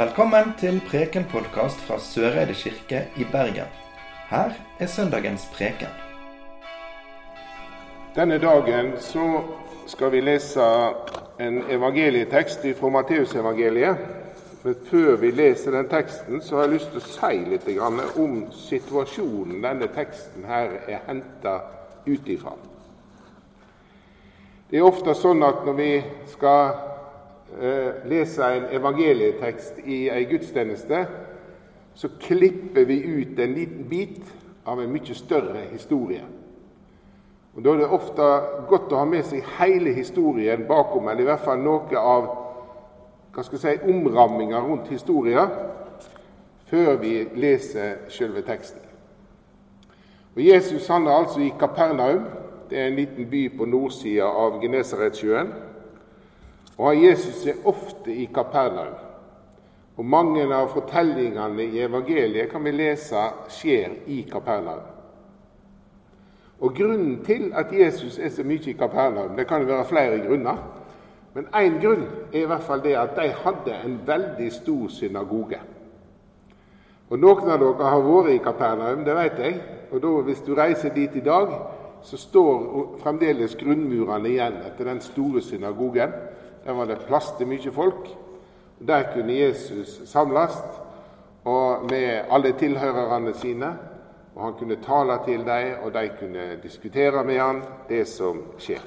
Velkommen til Preken-podkast fra Søreide kirke i Bergen. Her er søndagens preken. Denne dagen så skal vi lese en evangelietekst fra Matteusevangeliet. Men før vi leser den teksten, så har jeg lyst til å si litt om situasjonen denne teksten her er henta ut ifra. Det er ofte sånn at når vi skal lese en evangelietekst i ei gudstjeneste, så klipper vi ut en liten bit av en mye større historie. Og Da er det ofte godt å ha med seg hele historien bakom, eller i hvert fall noe av hva skal jeg si, omramminga rundt historien, før vi leser selve teksten. Og Jesus han er altså i Kapernaum. Det er en liten by på nordsida av Genesaretsjøen. Og Jesus er ofte i Kapernaum. Og mange av fortellingene i evangeliet kan vi lese skjer i Kapernaum. Og Grunnen til at Jesus er så mye i Kapernaum, det kan jo være flere grunner. Men én grunn er i hvert fall det at de hadde en veldig stor synagoge. Og Noen av dere har vært i Kapernaum, det vet jeg. Og da, Hvis du reiser dit i dag, så står fremdeles grunnmurene igjen etter den store synagogen. Der var det plass til mye folk. Der kunne Jesus samles med alle tilhørerne sine. og Han kunne tale til dem, og de kunne diskutere med han det som skjer.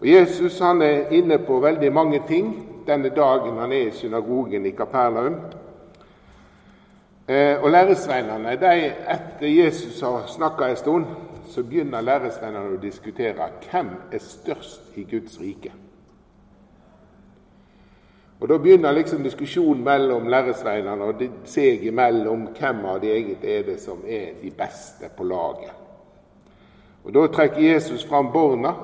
Og Jesus han er inne på veldig mange ting denne dagen han er i synagogen i Kapernaum. Eh, og Læresveinene, de, etter Jesus har snakka en stund, så begynner læresveinene å diskutere hvem er størst i Guds rike. Og Da begynner liksom diskusjonen mellom læresveinene og seg imellom hvem av de eget er det som er de beste på laget. Og Da trekker Jesus fram barna,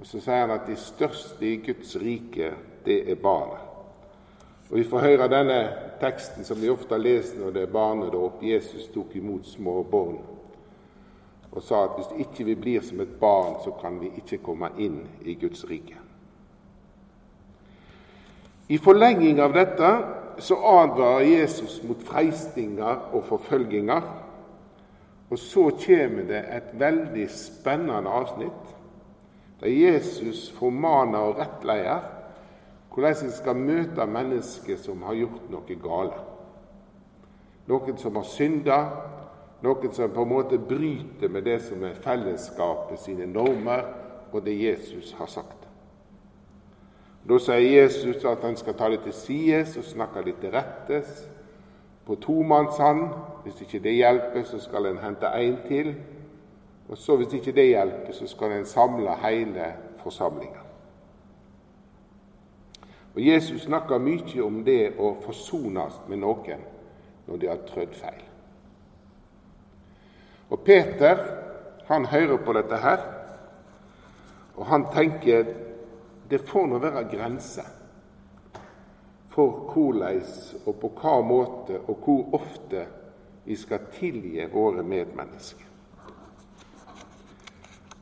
og så sier han at de største i Guds rike, det er barna. Og Vi får høre denne teksten som vi ofte har lest når det er barnedåp. Jesus tok imot små barn og sa at hvis ikke vi blir som et barn, så kan vi ikke komme inn i Guds rike. I forlenging av dette så advarer Jesus mot freistinger og forfølginger. Og så kommer det et veldig spennende avsnitt der Jesus formaner og rettleier hvordan en skal møte mennesker som har gjort noe gale. Noen som har synda, noen som på en måte bryter med det som er fellesskapet sine normer, og det Jesus har sagt. Da sier Jesus at han skal ta det til sides og snakke det til rettes på tomannshånd. Hvis ikke det hjelper, så skal en hente en til. Og så Hvis ikke det hjelper, så skal en samle hele forsamlinga. Og Jesus snakker mye om det å forsones med noen når de har trødd feil. Og Peter han hører på dette her, og han tenker det får nå være grenser for hvordan og på hva måte og hvor ofte vi skal tilgi våre medmennesker.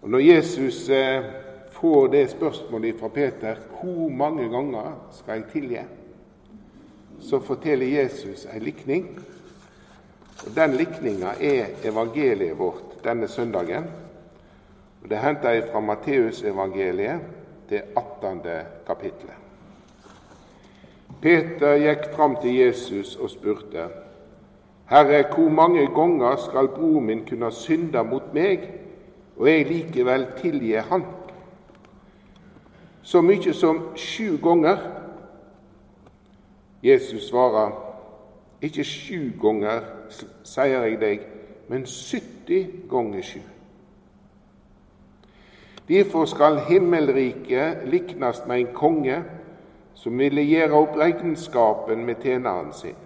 Og Når Jesus eh, får det spørsmålet fra Peter hvor mange ganger skal jeg tilgi, så forteller Jesus en likning. Og Den likninga er evangeliet vårt denne søndagen. Og Det henter jeg fra Matteusevangeliet, det 18. kapittelet. Peter gikk fram til Jesus og spurte, Herre, hvor mange ganger skal broren min kunne synde mot meg, og jeg likevel tilgi han? så mye som sju ganger. Jesus svarer, ikke sju ganger, sier jeg deg, men 70 ganger sju. Derfor skal himmelriket liknast med en konge som ville gjøre opp regnskapen med tjeneren sin.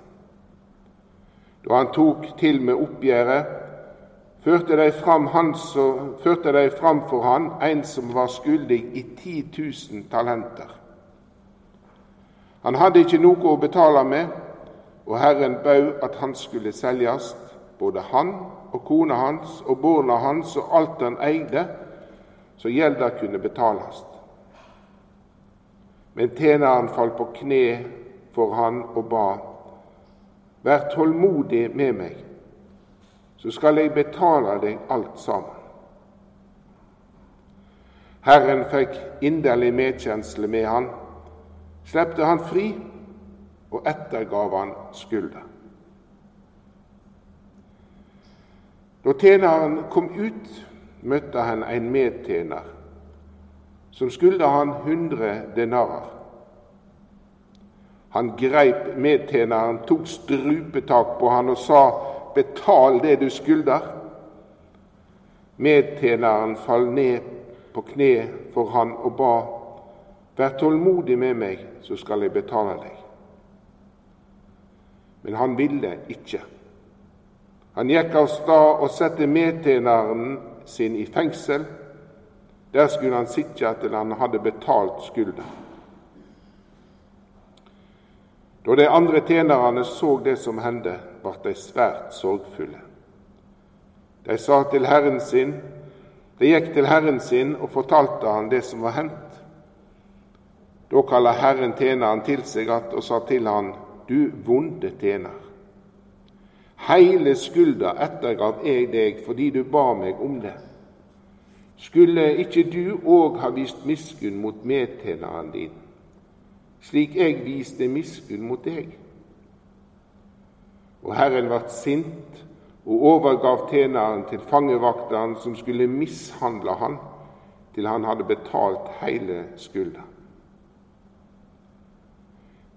Da han tok til med oppgjøret, førte de fram, fram for han en som var skyldig i 10 000 talenter. Han hadde ikke noe å betale med, og Herren bød at han skulle selges, både han og kona hans og barna hans og alt han eide, så gjelda kunne betalast. Men tjeneren falt på kne for han og ba, Vær tålmodig med meg, så skal jeg betale deg alt sammen. Herren fikk inderlig medkjensle med han, slepte han fri og ettergav han skylda. Da tjeneren kom ut, møtte han en medtjener som skyldte han hundre denarer. Han greip medtjeneren, tok strupetak på han og sa, Betal det du skylder. Medtjeneren fall ned på kne for han og ba, Vær tålmodig med meg, så skal jeg betale deg. Men han ville ikke. Han gikk av stad og satte medtjeneren sin i fengsel. Der skulle han sitte til han hadde betalt skylda. Da de andre tjenerne så det som hendte, ble de svært sorgfulle. De sa til herren sin, de gikk til herren sin og fortalte han det som var hendt. Da kalte Herren tjeneren til seg igjen og sa til han, Du vonde tjener. Heile skulda ettergav jeg deg fordi du ba meg om det. Skulle ikke du òg ha vist miskunn mot medtjeneren din, slik jeg viste miskunn mot deg? Og Herren ble sint og overgav tjeneren til fangevakteren som skulle mishandle han til han hadde betalt hele skulda.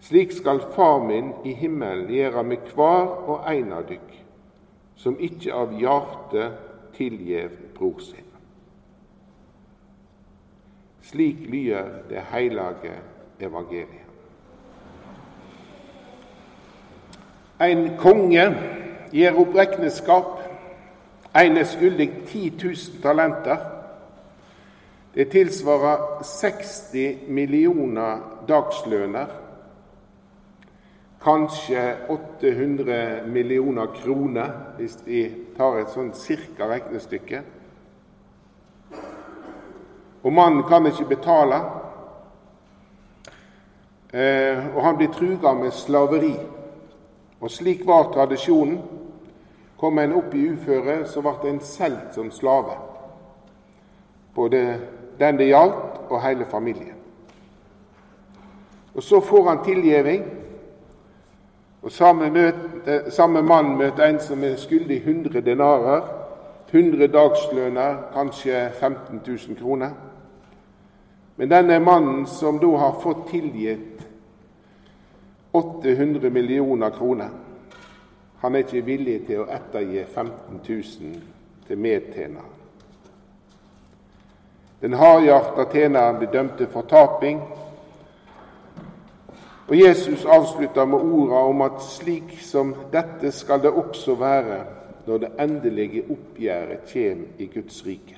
Slik skal Far min i himmelen gjere med kvar og ein av dykk, som ikkje av hjarte tilgjev bror sin. Slik lyder det heilage evangeliet. En konge gir opp regnskap. En er skyldig 10 000 talenter. Det tilsvarer 60 millioner dagslønner kanskje 800 millioner kroner, hvis vi tar et sånn cirka regnestykke. Og mannen kan ikke betale, eh, og han blir truga med slaveri. Og slik var tradisjonen. Kom en opp i uføre, så ble en solgt som slave. Både den det gjaldt, og hele familien. Og så får han tilgjeving og samme, møte, samme mann møter en som er skyldig 100 denarer, 100 dagslønner, kanskje 15 000 kroner. Men denne mannen som da har fått tilgitt 800 millioner kroner, han er ikke villig til å ettergi 15 000 til medtjeneren. Den hardhjarta tjeneren blir dømt til fortaping, og Jesus avslutter med orda om at slik som dette skal det også være når det endelige oppgjøret kommer i Guds rike.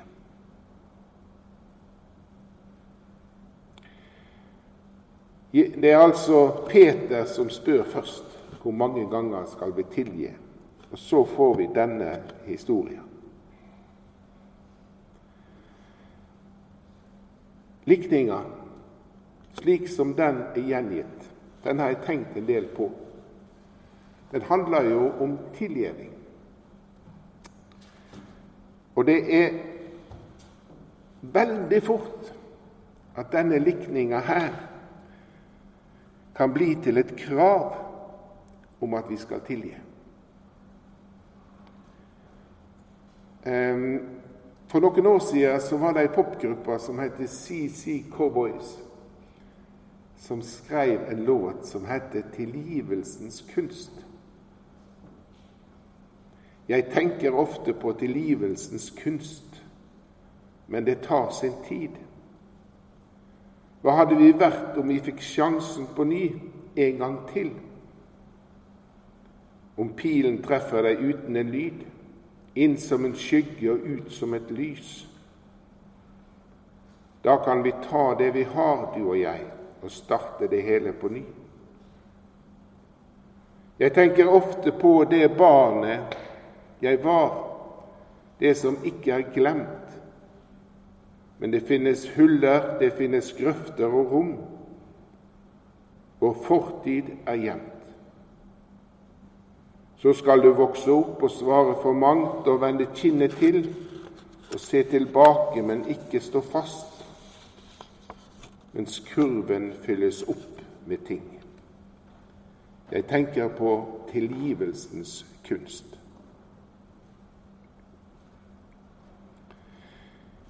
Det er altså Peter som spør først hvor mange ganger skal vi tilgi. Og så får vi denne historien. Likninga, slik som den er gjengitt, den har jeg tenkt en del på. Den handler jo om tilgjeving. Og det er veldig fort at denne likninga her kan bli til et krav om at vi skal tilgi. For noen år siden så var det ei popgruppe som heter CC Cowboys som skrev en låt som heter 'Tilgivelsens kunst'. Jeg tenker ofte på tilgivelsens kunst, men det tar sin tid. Hva hadde vi vært om vi fikk sjansen på ny en gang til? Om pilen treffer deg uten en lyd, inn som en skygge og ut som et lys. Da kan vi ta det vi har, du og jeg, og starte det hele på ny. Jeg tenker ofte på det barnet jeg var, det som ikke er glemt. Men det finnes huller, det finnes grøfter og rom. Vår fortid er gjemt. Så skal du vokse opp og svare for mangt og vende kinnet til og se tilbake, men ikke stå fast, mens kurven fylles opp med ting. Jeg tenker på tilgivelsens kunst.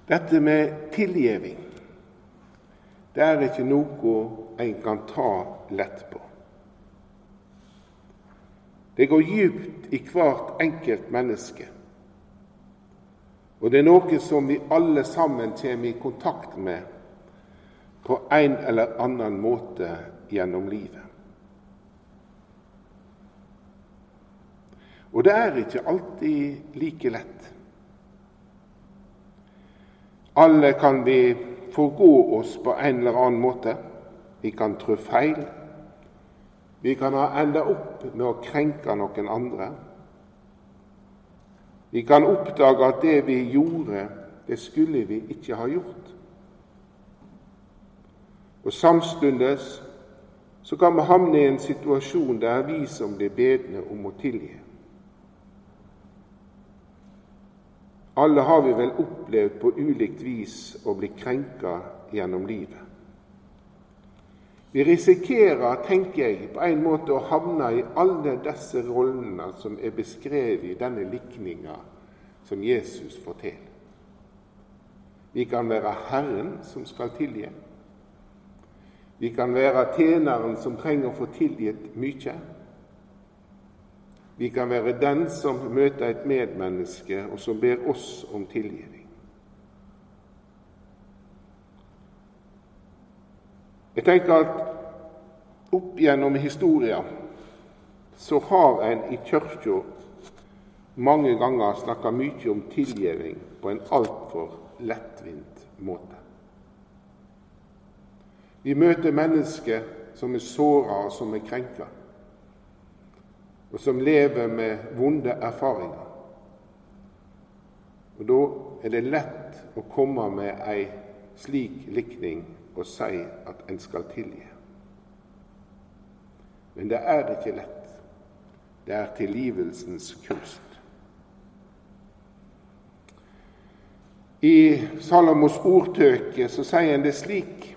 Dette med tilgjeving, det er ikke noe en kan ta lett på. Det går djupt i hvert enkelt menneske. Og det er noe som vi alle sammen kommer i kontakt med på en eller annen måte gjennom livet. Og det er ikke alltid like lett. Alle kan vi forgå oss på en eller annen måte. Vi kan trå feil. Vi kan ha enda opp med å krenke noen andre. Vi kan oppdage at det vi gjorde, det skulle vi ikke ha gjort. Og samstundes så kan vi havne i en situasjon der vi som blir bedne om å tilgi. Alle har vi vel opplevd på ulikt vis å bli krenka gjennom livet. Vi risikerer, tenker jeg, på en måte å havne i alle disse rollene som er beskrevet i denne likninga som Jesus forteller. Vi kan være Herren som skal tilgi. Vi kan være tjeneren som trenger å få tilgitt mye. Vi kan være den som møter et medmenneske, og som ber oss om tilgivning. Jeg tenker at opp gjennom historia så har en i kirka mange ganger snakka mye om tilgivning på en altfor lettvint måte. Vi møter mennesker som er såra og som er krenka og som lever med vonde erfaringer. Og Da er det lett å komme med ei slik likning og si at en skal tilgi. Men det er ikke lett. Det er tilgivelsens kunst. I Salomos ordtøke så sier en det slik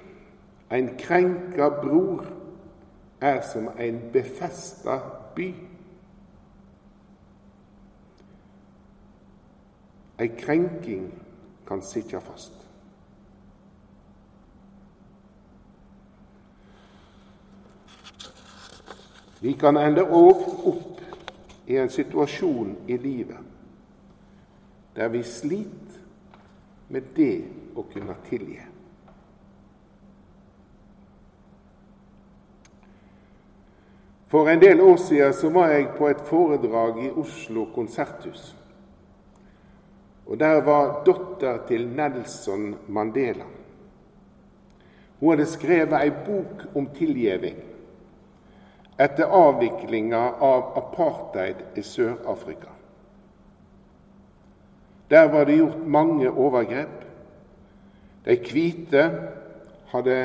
En krenka bror er som en befesta by. Ei krenking kan sitte fast. Vi kan ende òg opp i en situasjon i livet der vi sliter med det å kunne tilgi. For en del år siden så var jeg på et foredrag i Oslo konserthus. Og der var datter til Nelson Mandela. Hun hadde skrevet ei bok om tilgjeving etter avviklinga av apartheid i Sør-Afrika. Der var det gjort mange overgrep. De hvite hadde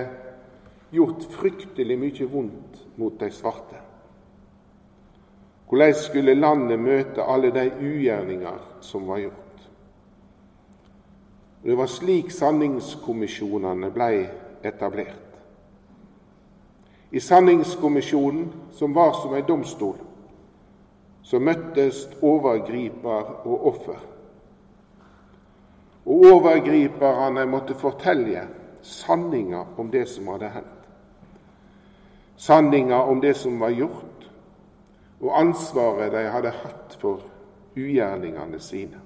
gjort fryktelig mye vondt mot de svarte. Hvordan skulle landet møte alle de ugjerninger som var gjort? Det var slik sanningskommisjonene ble etablert. I Sanningskommisjonen, som var som en domstol, så møttes overgriper og offer. Og overgriperne måtte fortelle sanninga om det som hadde hendt. Sanninga om det som var gjort, og ansvaret de hadde hatt for ugjerningene sine.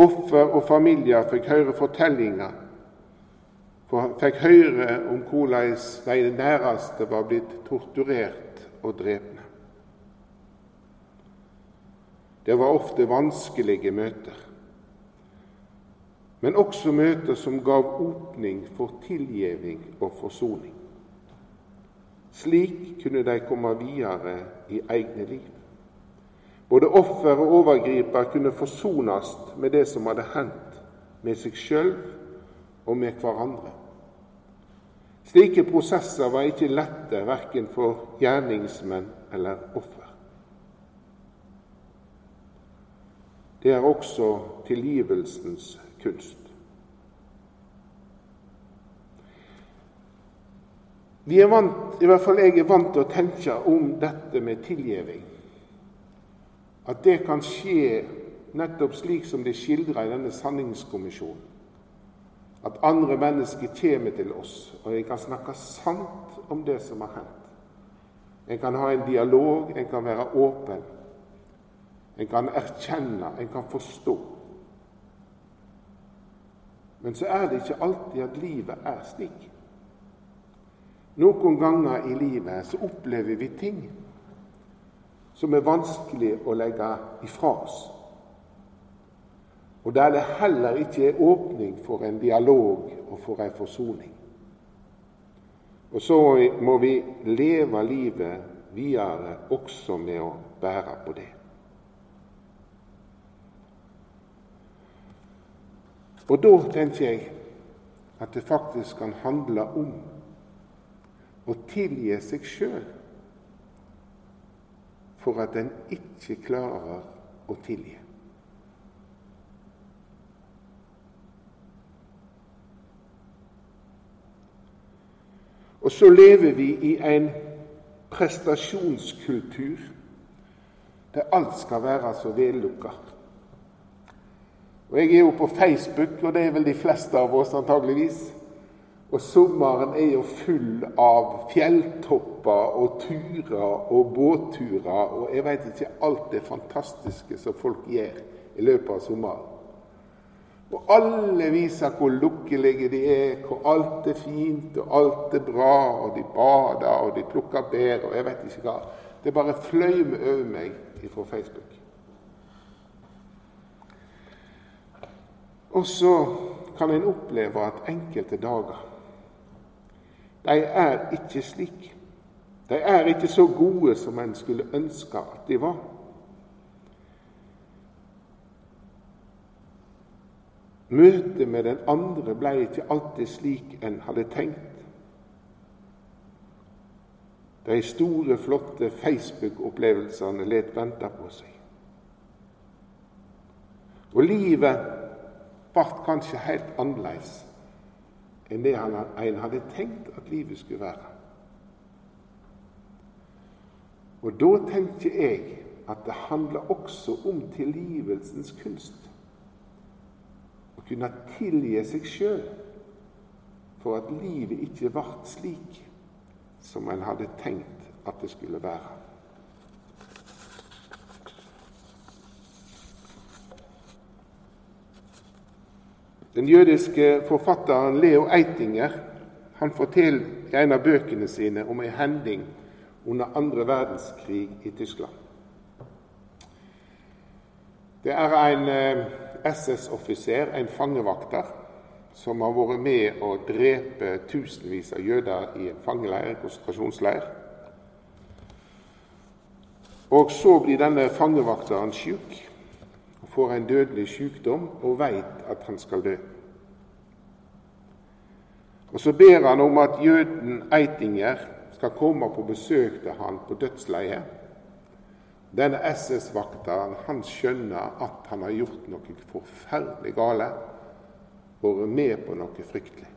Offer og familier fikk høre fortellinger, fikk høre om hvordan de næreste var blitt torturert og drepne. Det var ofte vanskelige møter, men også møter som gav åpning for tilgivning og forsoning. Slik kunne de komme videre i egne liv. Både offer og overgriper kunne forsones med det som hadde hendt, med seg sjøl og med hverandre. Slike prosesser var ikke lette verken for gjerningsmenn eller offer. Det er også tilgivelsens kunst. Vi er vant, i hvert fall jeg er vant til å tenke om dette med tilgivning. At det kan skje nettopp slik som det er skildra i denne sanningskommisjonen. At andre mennesker kommer til oss, og jeg kan snakke sant om det som har hendt. En kan ha en dialog, en kan være åpen. En kan erkjenne, en kan forstå. Men så er det ikke alltid at livet er slik. Noen ganger i livet så opplever vi ting som er vanskelig å legge ifra oss. Og der det heller ikke er åpning for en dialog og for en forsoning. Og så må vi leve livet videre også med å bære på det. Og da tenker jeg at det faktisk kan handle om å tilgi seg sjøl for at en ikke klarer å tilgi. Og så lever vi i en prestasjonskultur der alt skal være så vellukka. Og Jeg er jo på Facebook, og det er vel de fleste av oss antageligvis. Og sommeren er jo full av fjelltopper og turer og båtturer og jeg veit ikke alt det fantastiske som folk gjør i løpet av sommeren. Og alle viser hvor lukkelige de er, hvor alt er fint og alt er bra, og de bader og de plukker bær og jeg vet ikke hva. Det bare fløymer over meg fra Facebook. Og så kan en oppleve at enkelte dager de er ikke slik. De er ikke så gode som en skulle ønske at de var. Møtet med den andre ble ikke alltid slik en hadde tenkt. De store, flotte Facebook-opplevelsene let vente på seg. Og livet ble kanskje helt annerledes enn det en hadde tenkt at livet skulle være. Og da tenker jeg at det handler også om tilgivelsens kunst Å kunne tilgi seg sjøl for at livet ikke ble slik som en hadde tenkt at det skulle være. Den jødiske forfatteren Leo Eitinger han forteller i en av bøkene sine om en hending under andre verdenskrig i Tyskland. Det er en eh, SS-offiser, en fangevakter, som har vært med å drepe tusenvis av jøder i en fangeleir, konsentrasjonsleir. Og så blir denne fangevakteren og får en dødelig sykdom og veit at han skal dø. Og Så ber han om at jøden Eitinger skal komme på besøk til han på dødsleiet denne SS-vakteren han skjønner at han har gjort noe forferdelig gale, vært med på noe fryktelig.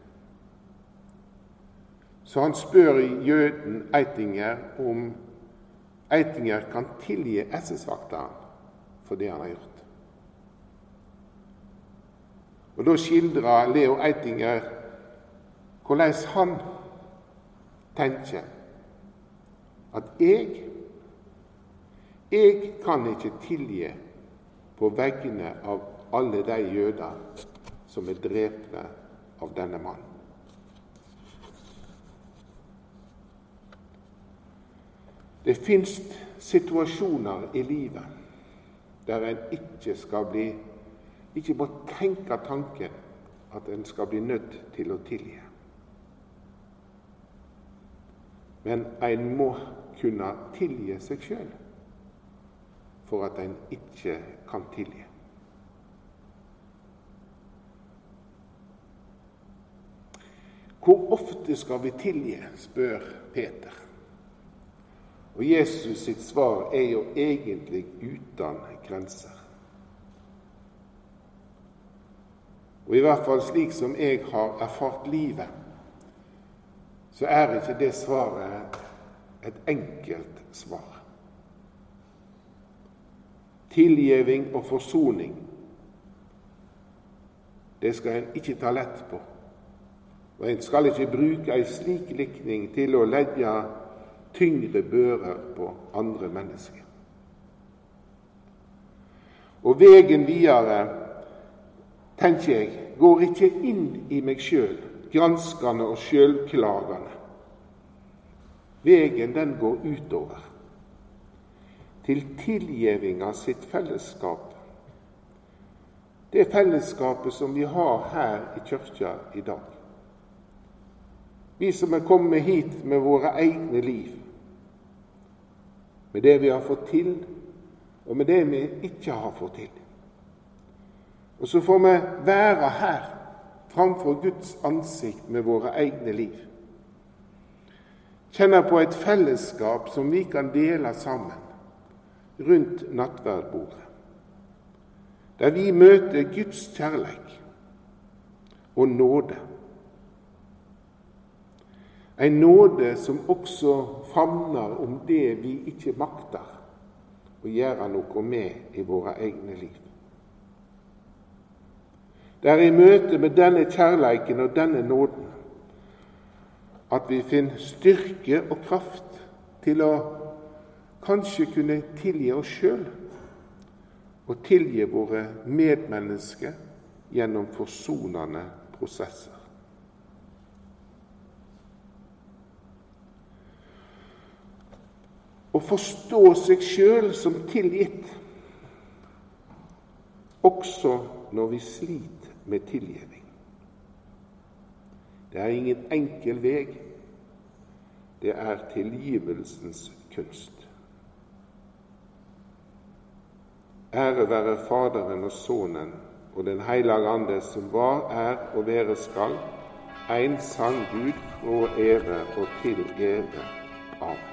Så han spør jøden Eitinger om Eitinger kan tilgi SS-vakteren for det han har gjort. Og Da skildrer Leo Eitinger hvordan han tenker at jeg jeg kan ikke tilgi på vegne av alle de jøder som er drepne av denne mannen. Det fins situasjoner i livet der en ikke skal bli ikke må tenke tanken at en skal bli nødt til å tilgi. Men en må kunne tilgi seg sjøl for at en ikke kan tilgi. Hvor ofte skal vi tilgi, spør Peter. Og Jesus sitt svar er jo egentlig uten grenser. Og i hvert fall slik som jeg har erfart livet, så er ikke det svaret et enkelt svar. Tilgjeving og forsoning, det skal en ikke ta lett på. Og en skal ikke bruke ei slik likning til å legge tyngre bører på andre mennesker. Og veien videre, tenker jeg, går ikke inn i meg sjøl, granskende og sjølklagende. Vegen, den går utover, til tilgjevinga sitt fellesskap. Det fellesskapet som vi har her i kirka i dag. Vi som er kommet hit med våre egne liv, med det vi har fått til, og med det vi ikke har fått til. Og så får vi være her framfor Guds ansikt med våre egne liv. Kjenne på et fellesskap som vi kan dele sammen rundt nattverdbordet. Der vi møter Guds kjærleik og nåde. En nåde som også famner om det vi ikke makter å gjøre noe med i våre egne liv. Det er i møte med denne kjærleiken og denne nåden at vi finner styrke og kraft til å kanskje kunne tilgi oss sjøl og tilgi våre medmennesker gjennom forsonende prosesser. å forstå seg sjøl som tilgitt, også når vi sliter med tilgivning. Det er ingen enkel vei. Det er tilgivelsens kunst. Ære være Faderen og Sønnen og Den hellige Ande, som var, er og være skal, en sann Gud fra evig og til evig. Amen.